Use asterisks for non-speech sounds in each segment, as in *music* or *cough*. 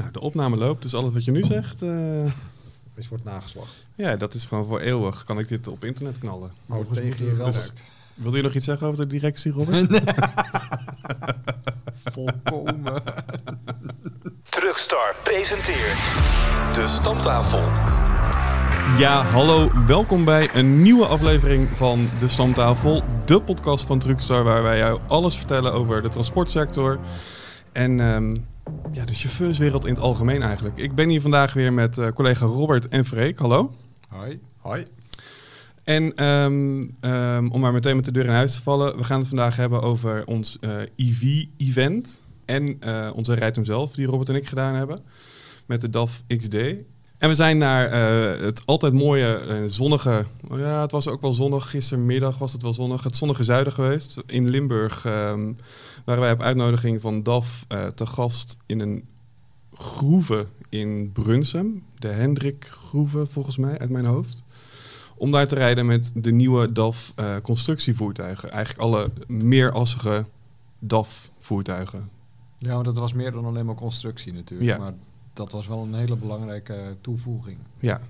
Nou, de opname loopt, dus alles wat je nu zegt, uh, is wordt nageslacht. Ja, dat is gewoon voor eeuwig. Kan ik dit op internet knallen? Oh, tegen je gebruikt. Wilde je nog iets zeggen over de directie, Robin? *laughs* nee. *laughs* Volkomen. Truckstar presenteert de Stamtafel. Ja, hallo. Welkom bij een nieuwe aflevering van de Stamtafel. De podcast van Truckstar waar wij jou alles vertellen over de transportsector. En... Um, ja, de chauffeurswereld in het algemeen eigenlijk. Ik ben hier vandaag weer met uh, collega Robert en Freek. Hallo. Hoi. Hoi. En um, um, om maar meteen met de deur in huis te vallen, we gaan het vandaag hebben over ons uh, eh, EV-event en uh, onze rijtum zelf, die Robert en ik gedaan hebben, met de DAF XD. En we zijn naar het altijd mooie, zonnige, ja, het was ook wel zonnig, gistermiddag was het wel zonnig, het zonnige zuiden geweest, in Limburg. Um, waren wij op uitnodiging van DAF uh, te gast in een groeve in Brunsum. De Hendrik Groeve, volgens mij, uit mijn hoofd. Om daar te rijden met de nieuwe DAF uh, constructievoertuigen. Eigenlijk alle meerassige DAF voertuigen. Ja, dat was meer dan alleen maar constructie natuurlijk. Ja. Maar dat was wel een hele belangrijke toevoeging. Ja.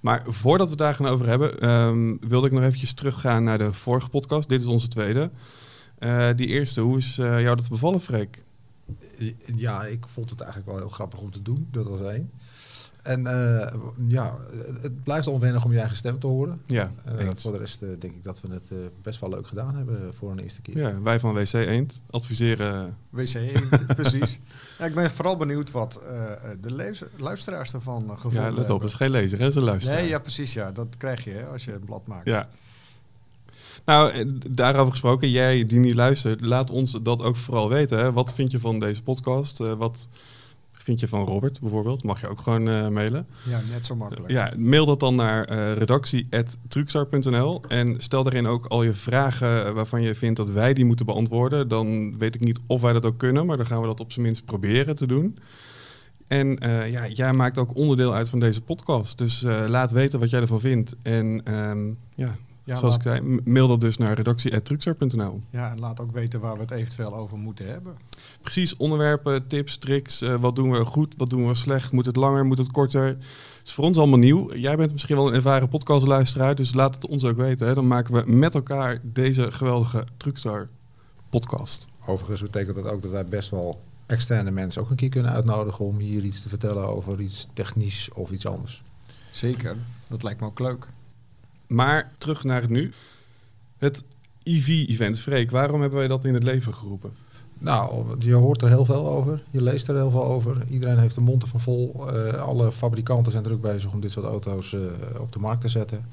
Maar voordat we het daar gaan over hebben, um, wilde ik nog eventjes teruggaan naar de vorige podcast. Dit is onze tweede. Uh, die eerste, hoe is uh, jou dat bevallen, Freek? Ja, ik vond het eigenlijk wel heel grappig om te doen. Dat was één. En uh, ja, het blijft onwennig om je eigen stem te horen. Ja, voor de rest denk ik dat we het best wel leuk gedaan hebben voor een eerste keer. Ja, wij van WC Eend adviseren... WC Eend, *laughs* precies. Ja, ik ben vooral benieuwd wat de lezer, luisteraars ervan gevonden Ja, let op, het is geen lezer, hè, ze luisteren. Nee, ja, precies, ja. Dat krijg je hè, als je een blad maakt. Ja, nou, eh, daarover gesproken, jij die niet luistert, laat ons dat ook vooral weten. Hè. Wat vind je van deze podcast? Uh, wat vind je van Robert bijvoorbeeld? Mag je ook gewoon uh, mailen. Ja, net zo makkelijk. Ja, mail dat dan naar uh, redactie.truxar.nl en stel daarin ook al je vragen waarvan je vindt dat wij die moeten beantwoorden. Dan weet ik niet of wij dat ook kunnen, maar dan gaan we dat op zijn minst proberen te doen. En uh, ja, jij maakt ook onderdeel uit van deze podcast. Dus laat weten wat jij ervan vindt. En um, ja, ja, Zoals ik zei, mail dat dus naar redactie.truxar.nl. Ja, en laat ook weten waar we het eventueel over moeten hebben. Precies, onderwerpen, tips, tricks. Uh, wat doen we goed, wat doen we slecht? Moet het langer, moet het korter? Het is voor ons allemaal nieuw. Jij bent misschien wel een ervaren podcastluisteraar, dus laat het ons ook weten. Hè. Dan maken we met elkaar deze geweldige Truckstar podcast. Overigens betekent dat ook dat wij best wel externe mensen ook een keer kunnen uitnodigen om hier iets te vertellen over iets technisch of iets anders. Zeker, dat lijkt me ook leuk. Maar terug naar het nu. Het EV-event. Freek, waarom hebben wij dat in het leven geroepen? Nou, je hoort er heel veel over. Je leest er heel veel over. Iedereen heeft de mond ervan vol. Uh, alle fabrikanten zijn druk bezig om dit soort auto's uh, op de markt te zetten.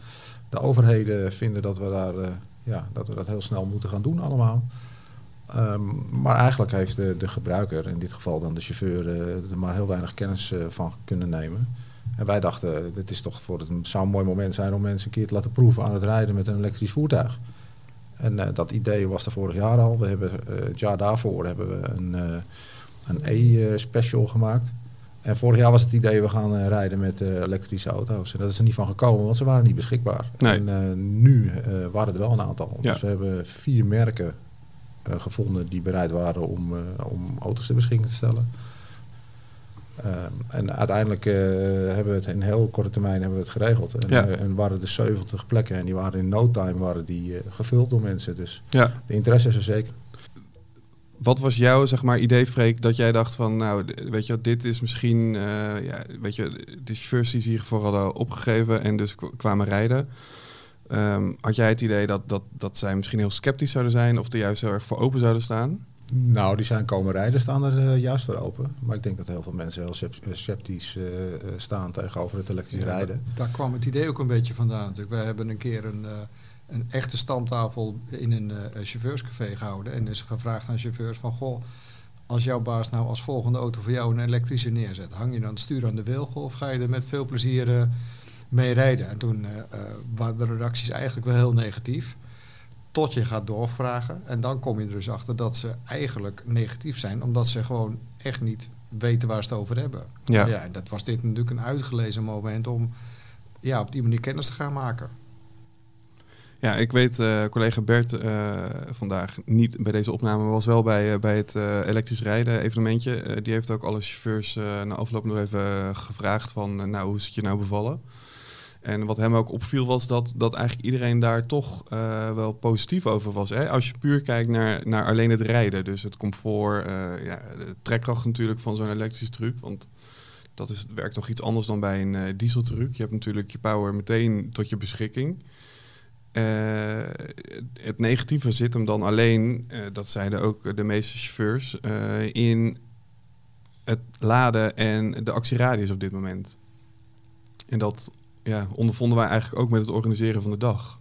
De overheden vinden dat we, daar, uh, ja, dat, we dat heel snel moeten gaan doen allemaal. Um, maar eigenlijk heeft de, de, gebruiker, in dit geval dan de chauffeur, er maar heel weinig kennis van kunnen nemen. En wij dachten, dit is toch voor het, zou een mooi moment zijn om mensen een keer te laten proeven aan het rijden met een elektrisch voertuig. En uh, dat idee was er vorig jaar al. We hebben uh, het jaar daarvoor hebben we een, uh, een E-special gemaakt. En vorig jaar was het idee, we gaan rijden met elektrische auto's. En dat is er niet van gekomen, want ze waren niet beschikbaar. Nee. En nu waren er wel een aantal. Ja. Dus we hebben vier merken gevonden die bereid waren om, om auto's ter beschikking te stellen. Ehm, en uiteindelijk uh, hebben we het in heel korte termijn hebben we het geregeld. En, ja. uh, en waren er 70 plekken en die waren in no time waren die, uh, gevuld door mensen. Dus ja. de interesse is er zeker. Wat was jouw zeg maar, idee, Freek, dat jij dacht van, nou, weet je, dit is misschien, ja, weet je, de chauffeurs die zich voor hadden opgegeven en dus kwamen rijden. Um, had jij het idee dat, dat, dat zij misschien heel sceptisch zouden zijn of er juist heel erg voor open zouden staan? Nou, die zijn komen rijden, staan er uh, juist voor open. Maar ik denk dat heel veel mensen heel eh, sceptisch uh, staan tegenover het elektrisch ja, rijden. Daar kwam het idee ook een beetje vandaan natuurlijk. Wij hebben een keer een, uh, een echte stamtafel in een chauffeurscafé gehouden. En is gevraagd aan chauffeurs van... Goh, als jouw baas nou als volgende auto voor jou een elektrische neerzet... hang je dan het stuur aan de wilgen of ga je er met veel plezier mee rijden? En toen waren de reacties eigenlijk wel heel negatief tot je gaat doorvragen. En dan kom je er dus achter dat ze eigenlijk negatief zijn, omdat ze gewoon echt niet weten waar ze het over hebben. Ja. ja dat was dit natuurlijk een uitgelezen moment om ja, op die manier kennis te gaan maken. Ja, ik weet, eh, collega Bert eh, vandaag niet bij deze opname, maar was wel bij, eh, bij het elektrisch rijden evenementje. Die heeft ook alle chauffeurs na afloop nog even gevraagd van, nou, hoe is het je nou bevallen? En wat hem ook opviel was dat, dat eigenlijk iedereen daar toch eh, wel positief over was. Hè? Als je puur kijkt naar, naar alleen het rijden, dus het comfort, eh, ja, de trekkracht natuurlijk van zo'n elektrische truck. Want dat is, werkt toch iets anders dan bij een eh, dieseltruck. Je hebt natuurlijk je power meteen tot je beschikking. Het negatieve zit hem dan alleen, dat zeiden ook de meeste chauffeurs, in het laden en de actieradius op dit moment. En dat ja, ondervonden wij eigenlijk ook met het organiseren van de dag.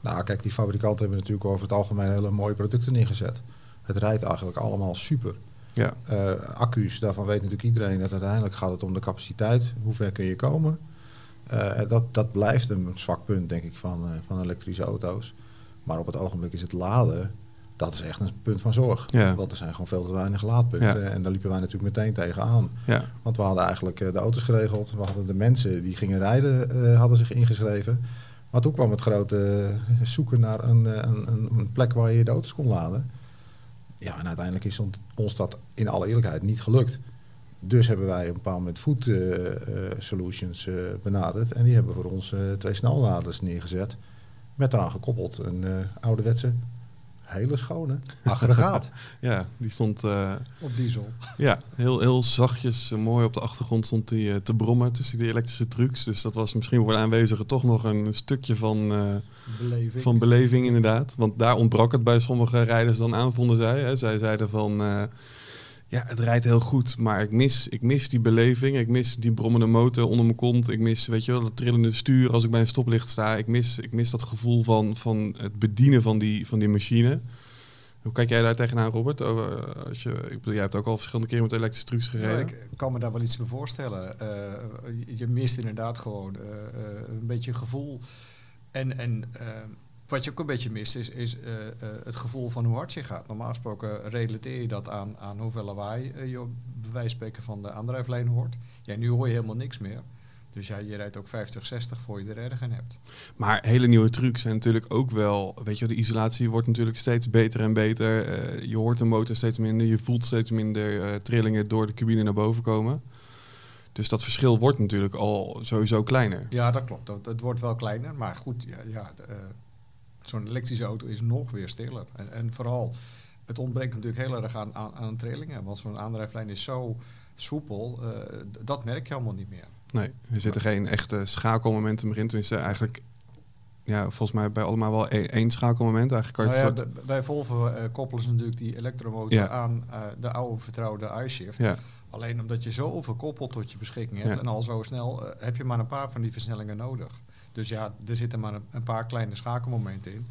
Nou, kijk, die fabrikanten hebben natuurlijk over het algemeen hele mooie producten neergezet. Het rijdt eigenlijk allemaal super. Ja, Eh, accu's, daarvan weet natuurlijk iedereen dat uiteindelijk gaat het om de capaciteit. Hoe ver kun je komen? Eh, dat, dat blijft een zwak punt, denk ik, van, eh, van elektrische auto's. Maar op het ogenblik is het laden, dat is echt een punt van zorg. Ja. Want er zijn gewoon veel te weinig laadpunten. Ja. En daar liepen wij natuurlijk meteen tegenaan. ja, Want we hadden eigenlijk eh, de auto's geregeld. We hadden de mensen die gingen rijden, eh, hadden zich ingeschreven. Maar toen kwam het grote eh, zoeken naar een, een, een, plek waar je de auto's kon laden. Ja, en uiteindelijk is ons dat in alle eerlijkheid niet gelukt. Dus hebben wij een bepaald moment Food eh, eh, Solutions eh, benaderd. En die hebben voor ons twee snelladers neergezet. Met eraan gekoppeld een ouderwetse, hele schone *laughs* aggregaat. ja, die stond eh, Op diesel. ja, heel, heel zachtjes, eh, mooi op de achtergrond stond die eh, te brommen tussen die elektrische trucks. Dus dat was misschien voor de aanwezigen toch nog een stukje van, eh, Beleving. van beleving inderdaad. Want daar ontbrak het bij sommige rijders dan aan, vonden zij. Hè. Zij zeiden van, eh, ja, het rijdt heel goed, maar ik mis, ik mis die beleving. Ik mis die brommende motor onder mijn kont. Ik mis, weet je wel, dat trillende stuur als ik bij een stoplicht sta. Ik mis, ik mis dat gevoel van, van het bedienen van die, van die machine. Hoe kijk jij daar tegenaan, Robert? Over, eh, als je, ik bedoel, jij hebt ook al verschillende keren met elektrische trucks gereden. Ja, ik kan me daar wel iets bij voorstellen. Eh, je- mist inderdaad gewoon eh, een beetje gevoel. En, en eh, wat je ook een beetje mist is, is eh, eh, het gevoel van hoe hard je gaat. Normaal gesproken relateer je dat aan, aan hoeveel lawaai eh, je bij wijze van spreken van de aandrijflijn hoort. Ja, nu hoor je helemaal niks meer. Dus ja, je rijdt ook 50, 60 voor je er erg in hebt. Maar hele nieuwe trucs zijn natuurlijk ook wel... Weet je, de isolatie wordt natuurlijk steeds beter en beter. Je hoort de motor steeds minder. Je voelt steeds minder trillingen door de cabine naar boven komen. Dus dat verschil wordt natuurlijk al sowieso kleiner. Ja, dat klopt. Dat, het wordt wel kleiner. Maar goed, ja, ja, zo'n elektrische auto is nog weer stiller. En, en vooral, het ontbreekt natuurlijk heel erg aan, aan, aan trillingen. Want zo'n aandrijflijn is zo soepel, eh, dat merk je allemaal niet meer. Nee, er zitten geen echte schakelmomenten meer in. Tenminste, eigenlijk... Ja, volgens mij bij allemaal wel één, één schakelmoment. Eigenlijk Nou ja, soort- bij Volvo eh, koppelen ze natuurlijk die elektromotor Ja. aan eh, de oude vertrouwde iShift. ja, Alleen omdat je zoveel koppel tot je beschikking hebt en al zo snel, heb je maar een paar van die versnellingen nodig. Dus ja, er zitten maar een, paar kleine schakelmomenten in.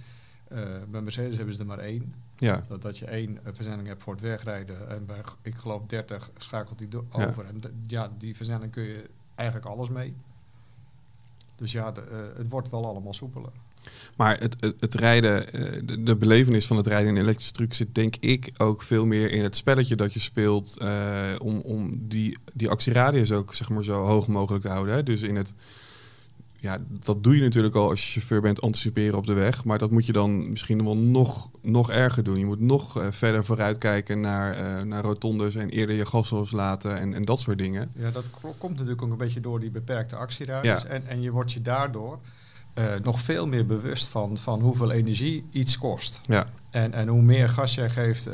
Eh, bij Mercedes hebben ze er maar één. ja, Dat, dat je één eh, versnelling hebt voor het wegrijden. En bij, ik geloof 30 schakelt die do- Ja. over. En ja, die versnelling kun je eigenlijk alles mee. Dus ja, de, eh, het wordt wel allemaal soepeler. Maar het, het, het rijden, de, de belevenis van het rijden in elektrische truck zit denk ik ook veel meer in het spelletje dat je speelt. om om die, die actieradius ook zeg maar, zo hoog mogelijk te houden. Hè? Dus in het, ja, dat doe je natuurlijk al als je chauffeur bent, anticiperen op de weg. Maar dat moet je dan misschien wel nog, nog erger doen. Je moet nog eh, verder vooruit kijken naar, eh, naar rotondes en eerder je gas loslaten en, en dat soort dingen. Ja, dat komt natuurlijk ook een beetje door die beperkte actieradius. Ja. En, en je wordt je daardoor eh, nog veel meer bewust van, van hoeveel energie iets kost. Ja, En, en hoe meer gas jij geeft,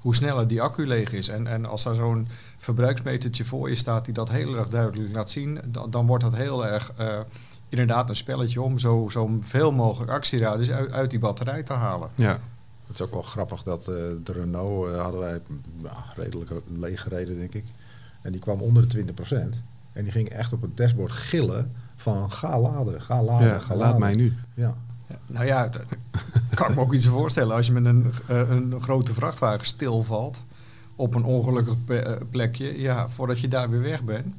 hoe sneller die accu leeg is. En, en als daar zo'n verbruiksmetertje voor je staat die dat heel erg duidelijk laat zien, dan, dan wordt dat heel erg eh, inderdaad een spelletje om zo, zo veel mogelijk actieradius uit, uit die batterij te halen. ja, Het is ook wel grappig dat eh, de Renault eh, hadden wij ja, redelijk leeg gereden, denk ik. En die kwam onder de 20%. En die ging echt op het dashboard gillen van ga laden, ga laden, ja ga laat laden. mij nu. Ja. Nou ja, het- kan ik me ook iets voorstellen. Als je met een, eh, een grote vrachtwagen stilvalt op een ongelukkig eh, plekje, ja, voordat je daar weer weg bent.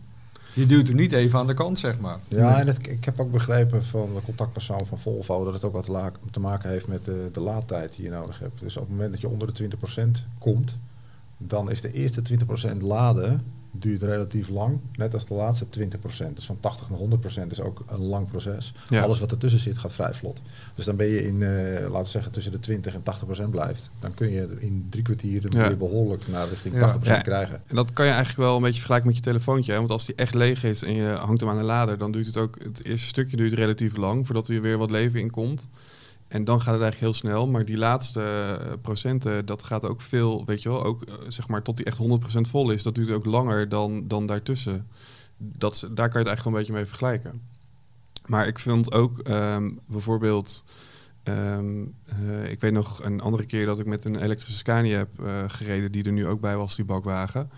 Je duwt hem niet even aan de kant, zeg maar. Ja, en ik heb ook begrepen van de contactpersoon van Volvo dat het ook wat te maken heeft met de laadtijd die je nodig hebt. Dus op het moment dat je onder de 20% komt, dan is de eerste 20% laden duurt relatief lang. Net als de laatste 20%. Dus van 80 naar 100% is ook een lang proces. Ja. Alles wat ertussen zit gaat vrij vlot. Dus dan ben je in, eh, laten we zeggen, tussen de 20 en 80% blijft. Dan kun je in drie kwartier Ja. weer behoorlijk naar richting Ja. 80% Ja. krijgen. En dat kan je eigenlijk wel een beetje vergelijken met je telefoontje. Hè? Want als die echt leeg is en je hangt hem aan de lader, dan duurt het ook. Het eerste stukje duurt relatief lang voordat er weer wat leven in komt. En dan gaat het eigenlijk heel snel. Maar die laatste eh, procenten, dat gaat ook veel, weet je wel, ook eh, zeg maar tot die echt 100% vol is. Dat duurt ook langer dan, dan daartussen. Dat, daar kan je het eigenlijk wel een beetje mee vergelijken. Maar ik vind ook ehm, bijvoorbeeld. ehm, eh, ik weet nog een andere keer dat ik met een elektrische Scania heb gereden, die er nu ook bij was, die bakwagen.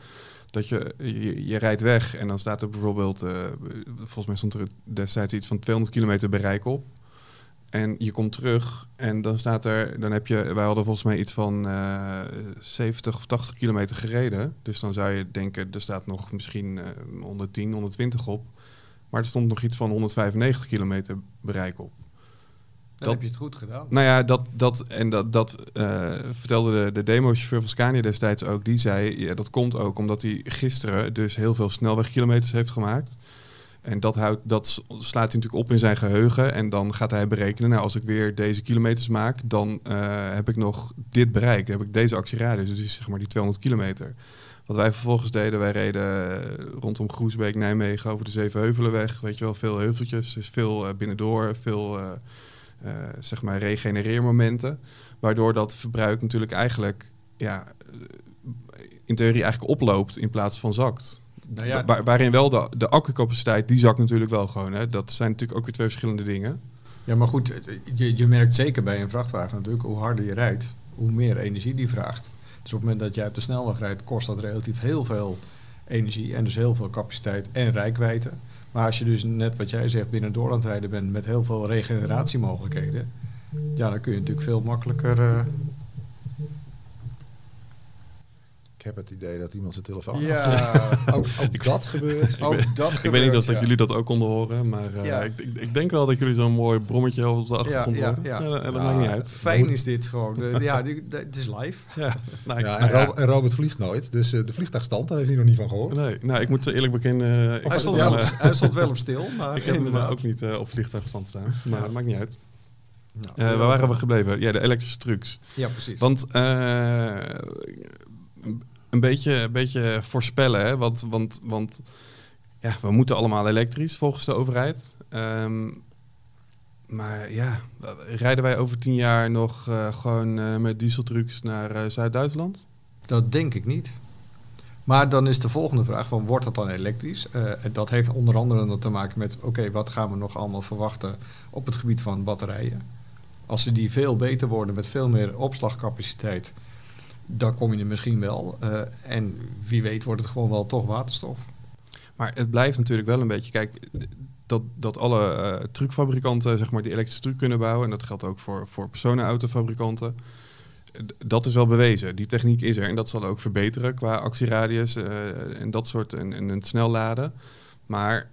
Dat je, je, rijdt weg en dan staat er bijvoorbeeld, volgens mij stond er destijds iets van 200 kilometer bereik op. En je komt terug en dan staat er, dan heb je, wij hadden volgens mij iets van eh 70 of 80 kilometer gereden. Dus dan zou je denken, er staat nog misschien eh 110, 120 op. Maar er stond nog iets van 195 kilometer bereik op. Dan Dat- heb je het goed gedaan. Nou ja, dat, dat, en dat, dat eh, vertelde de, de demochauffeur van Scania destijds ook. Die zei, ja, dat komt ook omdat hij gisteren dus heel veel snelwegkilometers heeft gemaakt. En dat, houdt, dat slaat hij natuurlijk op in zijn geheugen. En dan gaat hij berekenen, nou, als ik weer deze kilometers maak, dan eh, heb ik nog dit bereik. Dan heb ik deze actieradius, dus zeg maar die 200 kilometer. Wat wij vervolgens deden, wij reden eh, rondom Groesbeek, Nijmegen, over de Zevenheuvelenweg. Weet je wel, veel heuveltjes, dus veel eh, binnendoor, veel... eh, zeg maar regenereermomenten. Waardoor dat verbruik natuurlijk eigenlijk ja, in theorie eigenlijk oploopt in plaats van zakt. Nou ja, Wa- waarin wel de, de accucapaciteit, die zakt natuurlijk wel gewoon. Hè. Dat zijn natuurlijk ook weer twee verschillende dingen. Ja, maar goed, je, je merkt zeker bij een vrachtwagen natuurlijk, hoe harder je rijdt, hoe meer energie die vraagt. Dus op het moment dat jij op de snelweg rijdt, kost dat relatief heel veel energie en dus heel veel capaciteit en rijkwijde. Maar als je dus net wat jij zegt binnendoor aan het rijden bent met heel veel regeneratiemogelijkheden, ja, dan kun je natuurlijk veel makkelijker. eh, Ik heb het idee dat iemand zijn telefoon ja. *laughs* Ook, ook dat gebeurt. ook dat ik weet niet of dat jullie dat ook konden horen, maar eh, Ja. ik, ik, ik denk wel dat jullie zo'n mooi brommetje op de achtergrond ja, horen. ja. Ja, dat, dat Ja, maakt niet uit. Fijn is dit gewoon. De- ja, die- de- het is live. *laughs* Ja, nou, ik- Ja, nou en, ja. Ro- en Robert vliegt nooit. Dus eh, de vliegtuigstand, daar heeft hij nog niet van gehoord. Nee, nou, ik moet eerlijk bekennen, eh, ik, Hij stond, wel op, eh, hij stond wel op stil, maar *laughs* ik heb hem ook niet eh, op vliegtuigstand staan. Maar dat maakt niet uit. Nou, Eh, waar waren we gebleven? Ja, de elektrische trucks. Ja, precies. Want eh, een, beetje, een beetje voorspellen, hè? Want, want, want ja, we moeten allemaal elektrisch volgens de overheid. Ehm, maar ja, rijden wij over tien jaar nog eh, gewoon eh, met dieseltrucks naar eh, Zuid-Duitsland? Dat denk ik niet. Maar dan is de volgende vraag: van, wordt dat dan elektrisch? Dat heeft onder andere te maken met: oké, wat gaan we nog allemaal verwachten op het gebied van batterijen? Als ze die veel beter worden met veel meer opslagcapaciteit, dan kom je er misschien wel. Eh, en wie weet wordt het gewoon wel toch waterstof. Maar het blijft natuurlijk wel een beetje, kijk, dat, dat alle eh, truckfabrikanten zeg maar, die elektrische truck kunnen bouwen, en dat geldt ook voor, voor personenautofabrikanten, dat is wel bewezen. Die techniek is er en dat zal ook verbeteren qua actieradius eh, en dat soort, en, en het snel laden. Maar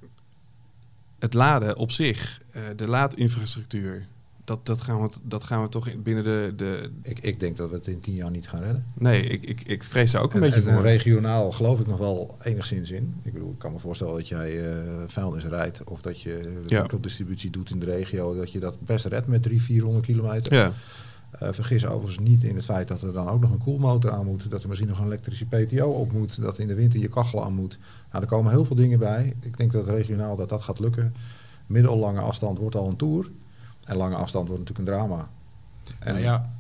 het laden op zich, de laadinfrastructuur, dat, dat, gaan we, dat gaan we toch in- binnen de... de Ik, ik denk dat we het in tien jaar niet gaan redden. nee, ik, ik, ik vrees daar ook een En, beetje en voor. regionaal geloof ik nog wel enigszins in. Ik bedoel, ik kan me voorstellen dat jij eh vuilnis rijdt of dat je Ja. winkeldistributie doet in de regio, dat je dat best redt met 300, 400 kilometer. Ja, Eh, vergis overigens niet in het feit dat er dan ook nog een koelmotor aan moet, dat er misschien nog een elektrische PTO op moet, dat in de winter je kachel aan moet. Nou, er komen heel veel dingen bij. Ik denk dat regionaal dat dat gaat lukken. Middellange afstand wordt al een tour en lange afstand wordt natuurlijk een drama. En nou ja,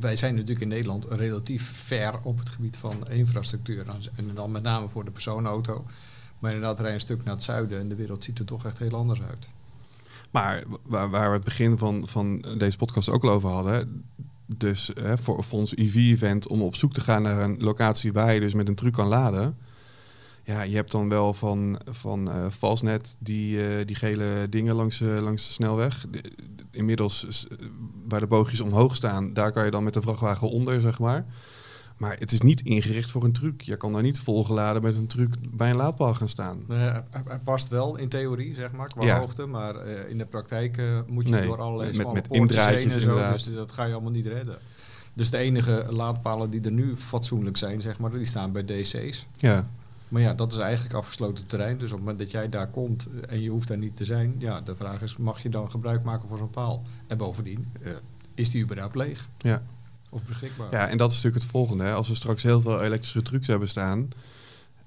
wij zijn natuurlijk in Nederland relatief ver op het gebied van infrastructuur. En dan met name voor de personenauto. Maar inderdaad, rij een stuk naar het zuiden en de wereld ziet er toch echt heel anders uit. Maar waar, waar we het begin van, van deze podcast ook al over hadden. Dus hè, voor, voor ons EV-event om op zoek te gaan naar een locatie waar je dus met een truc kan laden. Ja, je hebt dan wel van, van eh Fastnet die, eh, die gele dingen langs, eh, langs de snelweg. De- de- inmiddels waar de boogjes omhoog staan, daar kan je dan met de vrachtwagen onder, zeg maar. Maar het is niet ingericht voor een truc. Je kan daar niet volgeladen met een truc bij een laadpaal gaan staan. Hij, past wel in theorie, zeg maar, qua Ja. hoogte. Maar in de praktijk moet je Nee, door allerlei met- met en zo. inderdaad. Dus dat ga je allemaal niet redden. Dus de enige laadpalen die er nu fatsoenlijk zijn, zeg maar, die staan bij DC's. Ja, Maar ja, dat is eigenlijk afgesloten terrein. Dus op het moment dat jij daar komt en je hoeft daar niet te zijn, ja, de vraag is, mag je dan gebruik maken van zo'n paal? En bovendien, eh, is die überhaupt leeg? Ja. Of beschikbaar? Ja, en dat is natuurlijk het volgende. Hè. Als we straks heel veel elektrische trucks hebben staan.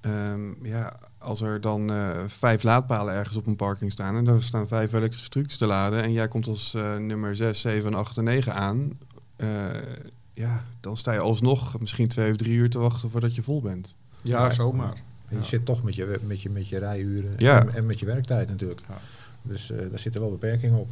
ehm, ja, als er dan eh, vijf laadpalen ergens op een parking staan. En daar staan vijf elektrische trucks te laden. En jij komt als eh, nummer 6, 7, 8 en 9 aan. eh, ja, dan sta je alsnog misschien twee of drie uur te wachten voordat je vol bent. Ja, zomaar. En je zit toch met je, met je, met je rijuren Ja. en, en met je werktijd natuurlijk. Ja. Dus eh, daar zitten wel beperkingen op.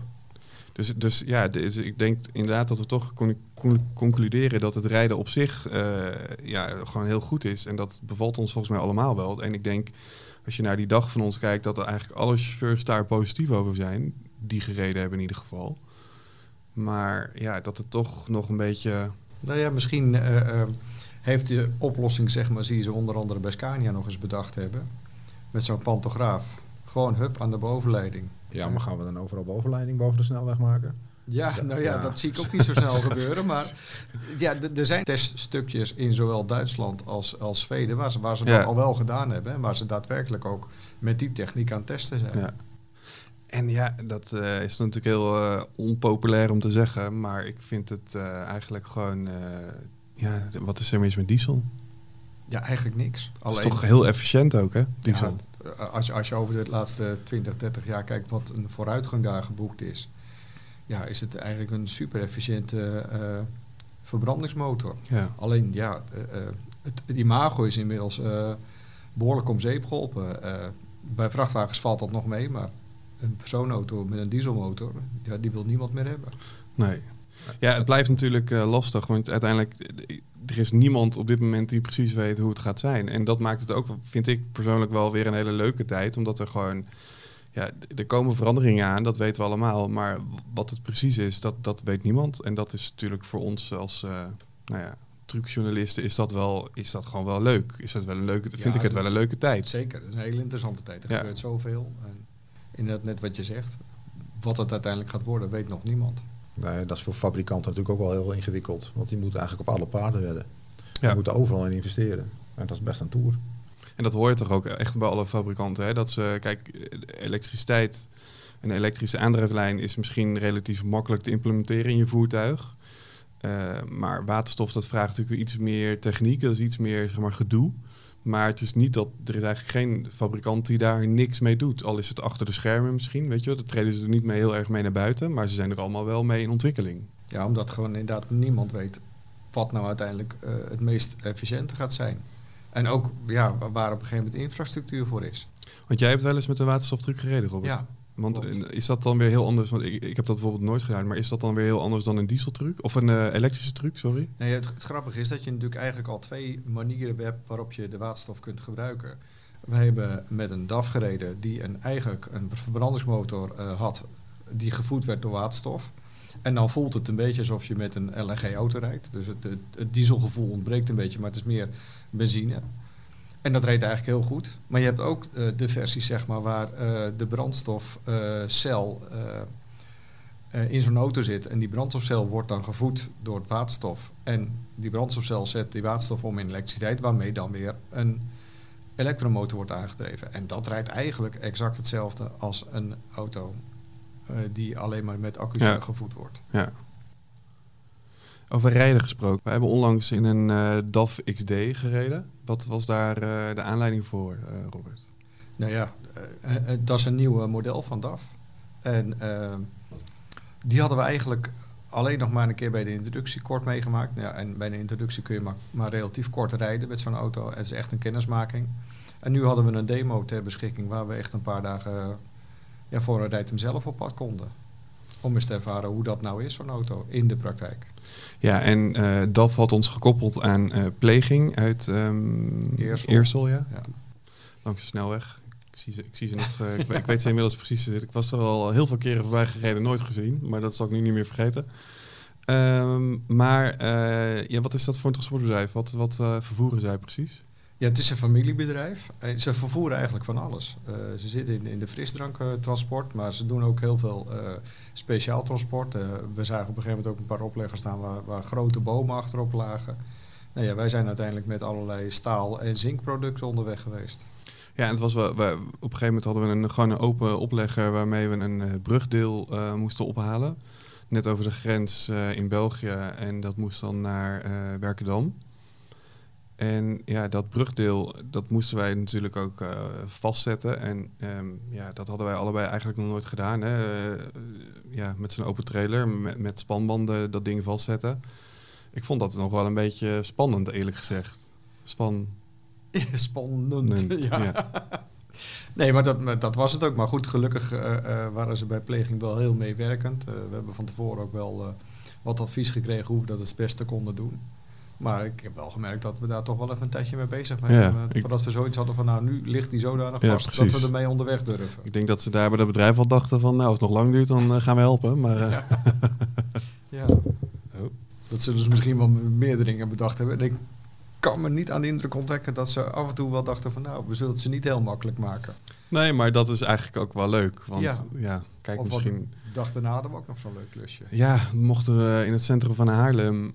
Dus, dus ja, dus ik denk inderdaad dat we toch con- con- concluderen dat het rijden op zich eh, ja, gewoon heel goed is. En dat bevalt ons volgens mij allemaal wel. En ik denk, als je naar die dag van ons kijkt, dat er eigenlijk alle chauffeurs daar positief over zijn. Die gereden hebben in ieder geval. Maar ja, dat het toch nog een beetje... Nou ja, misschien eh, eh, heeft de oplossing, zeg maar, die ze onder andere bij Scania nog eens bedacht hebben. Met zo'n pantograaf. Gewoon hup aan de bovenleiding. Ja, maar gaan we dan overal bovenleiding boven de snelweg maken? Ja, nou ja, ja. dat zie ik ook niet zo snel gebeuren. Maar *laughs* ja, er zijn teststukjes in zowel Duitsland als, als Zweden waar ze, waar ze Ja. dat al wel gedaan hebben. En waar ze daadwerkelijk ook met die techniek aan het testen zijn. Ja. En ja, dat eh, is natuurlijk heel eh, onpopulair om te zeggen. Maar ik vind het eh, eigenlijk gewoon... eh, ja, wat is er mis met diesel? Ja, eigenlijk niks. Het is toch heel efficiënt ook, hè? Diesel. Ja, t- als, je, als je over de laatste 20, 30 jaar kijkt wat een vooruitgang daar geboekt is, ja, is het eigenlijk een super efficiënte eh, verbrandingsmotor. ja. Alleen ja, eh, eh, het, het imago is inmiddels eh, behoorlijk om zeep geholpen. Eh, bij vrachtwagens valt dat nog mee, maar een persoonauto met een dieselmotor, ja, die wil niemand meer hebben. Nee. Ja, het blijft natuurlijk eh, lastig, want uiteindelijk eh, er is niemand op dit moment die precies weet hoe het gaat zijn. En dat maakt het ook, vind ik persoonlijk wel weer een hele leuke tijd, omdat er gewoon, ja, er komen veranderingen aan, dat weten we allemaal, maar wat het precies is, dat, dat weet niemand. En dat is natuurlijk voor ons als, eh, nou ja, trucjournalisten is dat wel, is dat gewoon wel leuk. Is dat wel een leuke, vind Ja, ik het het- wel een leuke tijd. Zeker, het is een hele interessante tijd. Er Ja. gebeurt zoveel. En inderdaad, net wat je zegt, wat het uiteindelijk gaat worden, weet nog niemand. Dat is voor fabrikanten natuurlijk ook wel heel ingewikkeld. Want die moeten eigenlijk op alle paarden wedden. Ja. Die moeten overal in investeren. En dat is best een tour. En dat hoort toch ook echt bij alle fabrikanten. Hè? Dat ze, kijk, elektriciteit, een elektrische aandrijflijn is misschien relatief makkelijk te implementeren in je voertuig. Eh, maar waterstof, dat vraagt natuurlijk weer iets meer techniek, dat is iets meer zeg maar, gedoe. Maar het is niet dat er is eigenlijk geen fabrikant die daar niks mee doet. Al is het achter de schermen misschien, weet je wel. Daar treden ze er niet mee heel erg mee naar buiten, maar ze zijn er allemaal wel mee in ontwikkeling. Ja, omdat gewoon inderdaad niemand weet wat nou uiteindelijk eh, het meest efficiënte gaat zijn. En ook ja, wa- waar op een gegeven moment de infrastructuur voor is. Want jij hebt wel eens met een waterstoftruck gereden, Robert. Ja, Want klopt. is dat dan weer heel anders? Want ik, ik heb dat bijvoorbeeld nooit gedaan, maar is dat dan weer heel anders dan een dieseltruck? Of een eh, elektrische truck, sorry? Nee, het, het grappige is dat je natuurlijk eigenlijk al twee manieren hebt waarop je de waterstof kunt gebruiken. Wij hebben met een DAF gereden die een, eigenlijk een verbrandingsmotor eh, had die gevoed werd door waterstof. En dan voelt het een beetje alsof je met een LNG-auto rijdt. Dus het, het, het dieselgevoel ontbreekt een beetje, maar het is meer benzine. En dat reed eigenlijk heel goed. Maar je hebt ook eh, de versies zeg maar, waar eh, de brandstofcel eh, in zo'n auto zit. En die brandstofcel wordt dan gevoed door het waterstof. En die brandstofcel zet die waterstof om in elektriciteit, waarmee dan weer een elektromotor wordt aangedreven. En dat rijdt eigenlijk exact hetzelfde als een auto die alleen maar met accu's Ja. gevoed wordt. Ja. Over rijden gesproken. We hebben onlangs in een DAF XD gereden. Wat was daar eh, de aanleiding voor, eh, Robert? Nou ja, eh, dat is een nieuw model van DAF. En eh, die hadden we eigenlijk alleen nog maar een keer bij de introductie kort meegemaakt. Nou ja, en bij de introductie kun je maar, maar relatief kort rijden met zo'n auto. Het is echt een kennismaking. En nu hadden we een demo ter beschikking waar we echt een paar dagen ja, voor een rijd hem zelf op pad konden. Om eens te ervaren hoe dat nou is, zo'n auto, in de praktijk. Ja, en eh, DAF had ons gekoppeld aan eh, Pleging uit ehm Eersel. Eersel, ja. Ja. Langs de snelweg. Ik zie ze, ik zie ze nog. eh, ik, ik weet ze inmiddels precies. Ik was er al heel veel keren voorbij gereden, nooit gezien. Maar dat zal ik nu niet meer vergeten. Ehm, maar ja, wat is dat voor een transportbedrijf? Wat, wat vervoeren zij precies? Ja, het is een familiebedrijf. Ze vervoeren eigenlijk van alles. Eh, ze zitten in, in de frisdranktransport, maar ze doen ook heel veel eh, speciaal transport. Eh, we zagen op een gegeven moment ook een paar opleggers staan waar, waar grote bomen achterop lagen. Nou ja, wij zijn uiteindelijk met allerlei staal- en zinkproducten onderweg geweest. Ja, en het was wel, op een gegeven moment hadden we een, gewoon een open oplegger waarmee we een brugdeel moesten ophalen. Net over de grens in België en dat moest dan naar Werkendam. En ja, dat brugdeel, dat moesten wij natuurlijk ook eh, vastzetten. En ehm, ja, dat hadden wij allebei eigenlijk nog nooit gedaan. Hè. Eh, ja, met zo'n open trailer, met, met spanbanden dat ding vastzetten. Ik vond dat nog wel een beetje spannend, eerlijk gezegd. Span. *laughs* Spannend. Nunt, Ja. ja. *laughs* Nee, maar dat, dat was het ook. Maar goed, gelukkig eh, waren ze bij pleging wel heel meewerkend. We hebben van tevoren ook wel wat advies gekregen hoe we dat het beste konden doen. Maar ik heb wel gemerkt dat we daar toch wel even een tijdje mee bezig waren. Ja, Eh, ik- Voordat we zoiets hadden van, nou, nu ligt die zodanig Ja, vast dat we ermee onderweg durven. Ik denk dat ze daar bij dat bedrijf al dachten van, nou, als het nog lang duurt, dan eh, gaan we helpen. Maar eh, *laughs* Ja. Oh. Dat zullen ze misschien wel meerdere dingen bedacht hebben. En ik kan me niet aan de indruk ontdekken dat ze af en toe wel dachten van, nou, we zullen het ze niet heel makkelijk maken. nee, maar dat is eigenlijk ook wel leuk. Want ja, Ja. kijk, Want misschien... de dag daarna hadden we ook nog zo'n leuk klusje. Ja, mochten we in het centrum van Haarlem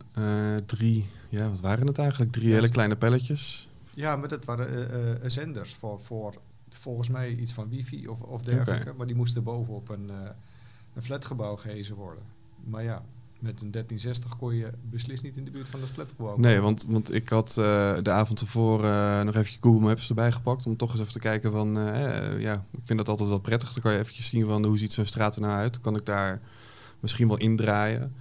drie, ja, wat waren het eigenlijk? Drie hele kleine pelletjes. Ja, maar dat waren eh, eh, zenders voor, voor volgens mij iets van wifi of, of dergelijke. Maar die moesten bovenop een, eh, een flatgebouw gehezen worden. Maar ja, met een 1360 kon je beslist niet in de buurt van het flatgebouw. Nee, want, want ik had eh, de avond ervoor eh, nog even Google Maps erbij gepakt. Om toch eens even te kijken van, eh, eh, ja, ik vind dat altijd wel prettig. Dan kan je eventjes zien van hoe ziet zo'n straat er nou uit. Dan kan ik daar misschien wel indraaien.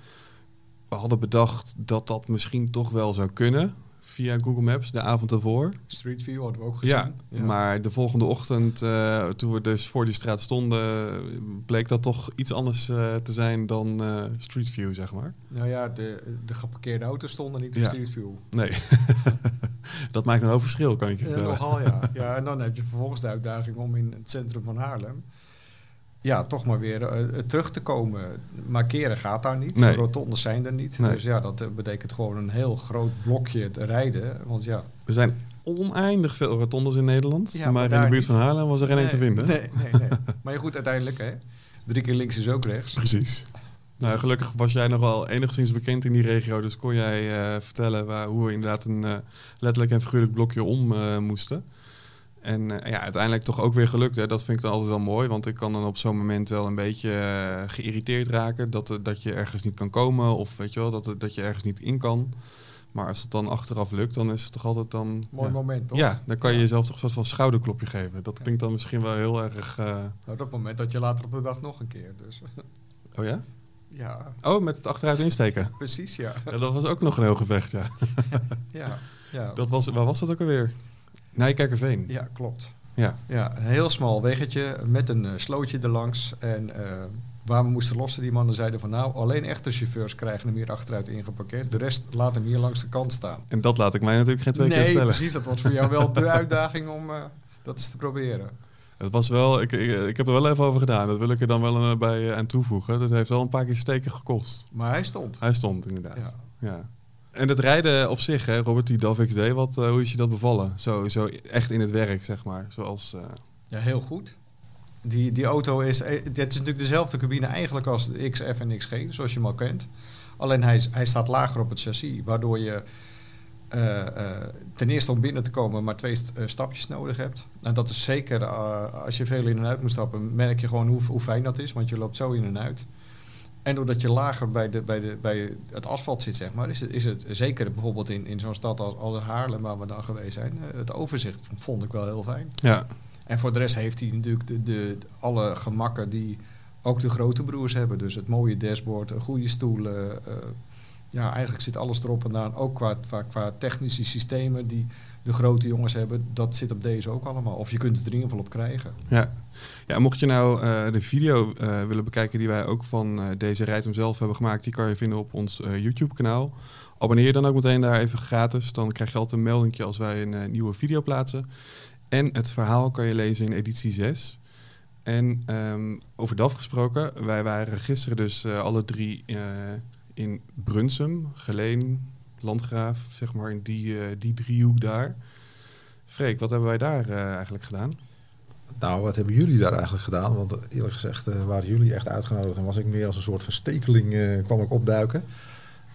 We hadden bedacht dat dat misschien toch wel zou kunnen via Google Maps de avond ervoor. Street View hadden we ook gezien. Ja, maar de volgende ochtend, eh, toen we dus voor die straat stonden, bleek dat toch iets anders eh, te zijn dan eh, Street View, zeg maar. Nou ja, de, de geparkeerde auto's stonden niet op Ja. Street View. Nee, *laughs* dat maakt een hoop verschil, kan ik je Ja, vertellen. nogal, ja. ja. En dan heb je vervolgens de uitdaging om in het centrum van Haarlem... Ja, toch maar weer eh, terug te komen. Markeren gaat daar niet. Nee. Rotondes zijn er niet. Nee. Dus ja, dat eh, betekent gewoon een heel groot blokje te rijden. Want ja, Er zijn oneindig veel rotondes in Nederland, Ja, maar, maar in de buurt niet. van Haarlem was er geen één te vinden. Nee, nee, nee. *laughs* maar goed, uiteindelijk, hè. Drie keer links is ook rechts. Precies. Nou, gelukkig was jij nog wel enigszins bekend in die regio, dus kon jij eh, vertellen waar, hoe we inderdaad een eh, letterlijk en figuurlijk blokje om eh, moesten. En eh, ja, uiteindelijk toch ook weer gelukt. Hè. Dat vind ik dan altijd wel mooi, want ik kan dan op zo'n moment wel een beetje eh, geïrriteerd raken dat, eh, dat je ergens niet kan komen of weet je wel, dat, dat je ergens niet in kan. Maar als het dan achteraf lukt, dan is het toch altijd dan... Mooi ja. moment, toch? Ja, dan kan je Ja. jezelf toch een soort van schouderklopje geven. Dat klinkt dan misschien wel heel erg... eh, Nou, dat moment dat je later op de dag nog een keer. Dus *laughs* Oh ja? ja, Oh, met het achteruit insteken. precies, ja. Ja, dat was ook nog een heel gevecht, ja. *laughs* Ja, ja. Dat was, waar was dat ook alweer? Nijkerkerveen. ja klopt. Ja. Ja, een heel smal weggetje met een eh, slootje erlangs. En eh, waar we moesten lossen, die mannen zeiden van nou, alleen echte chauffeurs krijgen hem hier achteruit ingeparkeerd. De rest laat hem hier langs de kant staan. En dat laat ik mij natuurlijk geen twee keer nee, vertellen. precies. Dat was voor jou wel de *laughs* uitdaging om eh, dat eens te proberen. Het was wel, ik, ik, ik heb er wel even over gedaan. Dat wil ik er dan wel bij aan toevoegen. Dat heeft wel een paar keer steken gekost. Maar hij stond. Hij stond inderdaad. Ja. Ja. En het rijden op zich, hè, Robert, die DAF XD, wat, eh, hoe is je dat bevallen? Zo, zo echt in het werk, zeg maar. Zoals, eh, Ja, heel goed. Die, die auto is, eh, het is natuurlijk dezelfde cabine eigenlijk als de XF en XG, zoals je hem al kent. Alleen hij, hij staat lager op het chassis, waardoor je eh, eh, ten eerste om binnen te komen maar twee st- eh, stapjes nodig hebt. En dat is zeker, eh, als je veel in en uit moet stappen, merk je gewoon hoe, hoe fijn dat is, want je loopt zo in en uit. En doordat je lager bij, de, bij, de, bij het asfalt zit, zeg maar, is het, is het zeker bijvoorbeeld in, in zo'n stad als, als Haarlem, waar we dan geweest zijn, eh, het overzicht vond ik wel heel fijn. ja, En voor de rest heeft hij natuurlijk de, de, alle gemakken die ook de grote broers hebben. Dus het mooie dashboard, een goede stoelen. eh, ja, eigenlijk zit alles erop en aan. Ook qua, qua, qua technische systemen die de grote jongens hebben. Dat zit op deze ook allemaal. Of je kunt het er in ieder geval op krijgen. ja. ja, mocht je nou eh, de video eh, willen bekijken die wij ook van eh, deze rijtum zelf hebben gemaakt, die kan je vinden op ons YouTube-kanaal. Abonneer dan ook meteen daar even gratis. Dan krijg je altijd een melding als wij een nieuwe video plaatsen. En het verhaal kan je lezen in editie 6. En ehm, over DAF gesproken, wij waren gisteren dus alle drie in Brunsum, Geleen, Landgraaf, zeg maar in die, eh, die driehoek daar. Freek, wat hebben wij daar eh, eigenlijk gedaan? Nou, wat hebben jullie daar eigenlijk gedaan? Want eerlijk gezegd eh, waren jullie echt uitgenodigd en was ik meer als een soort verstekeling kwam ik opduiken.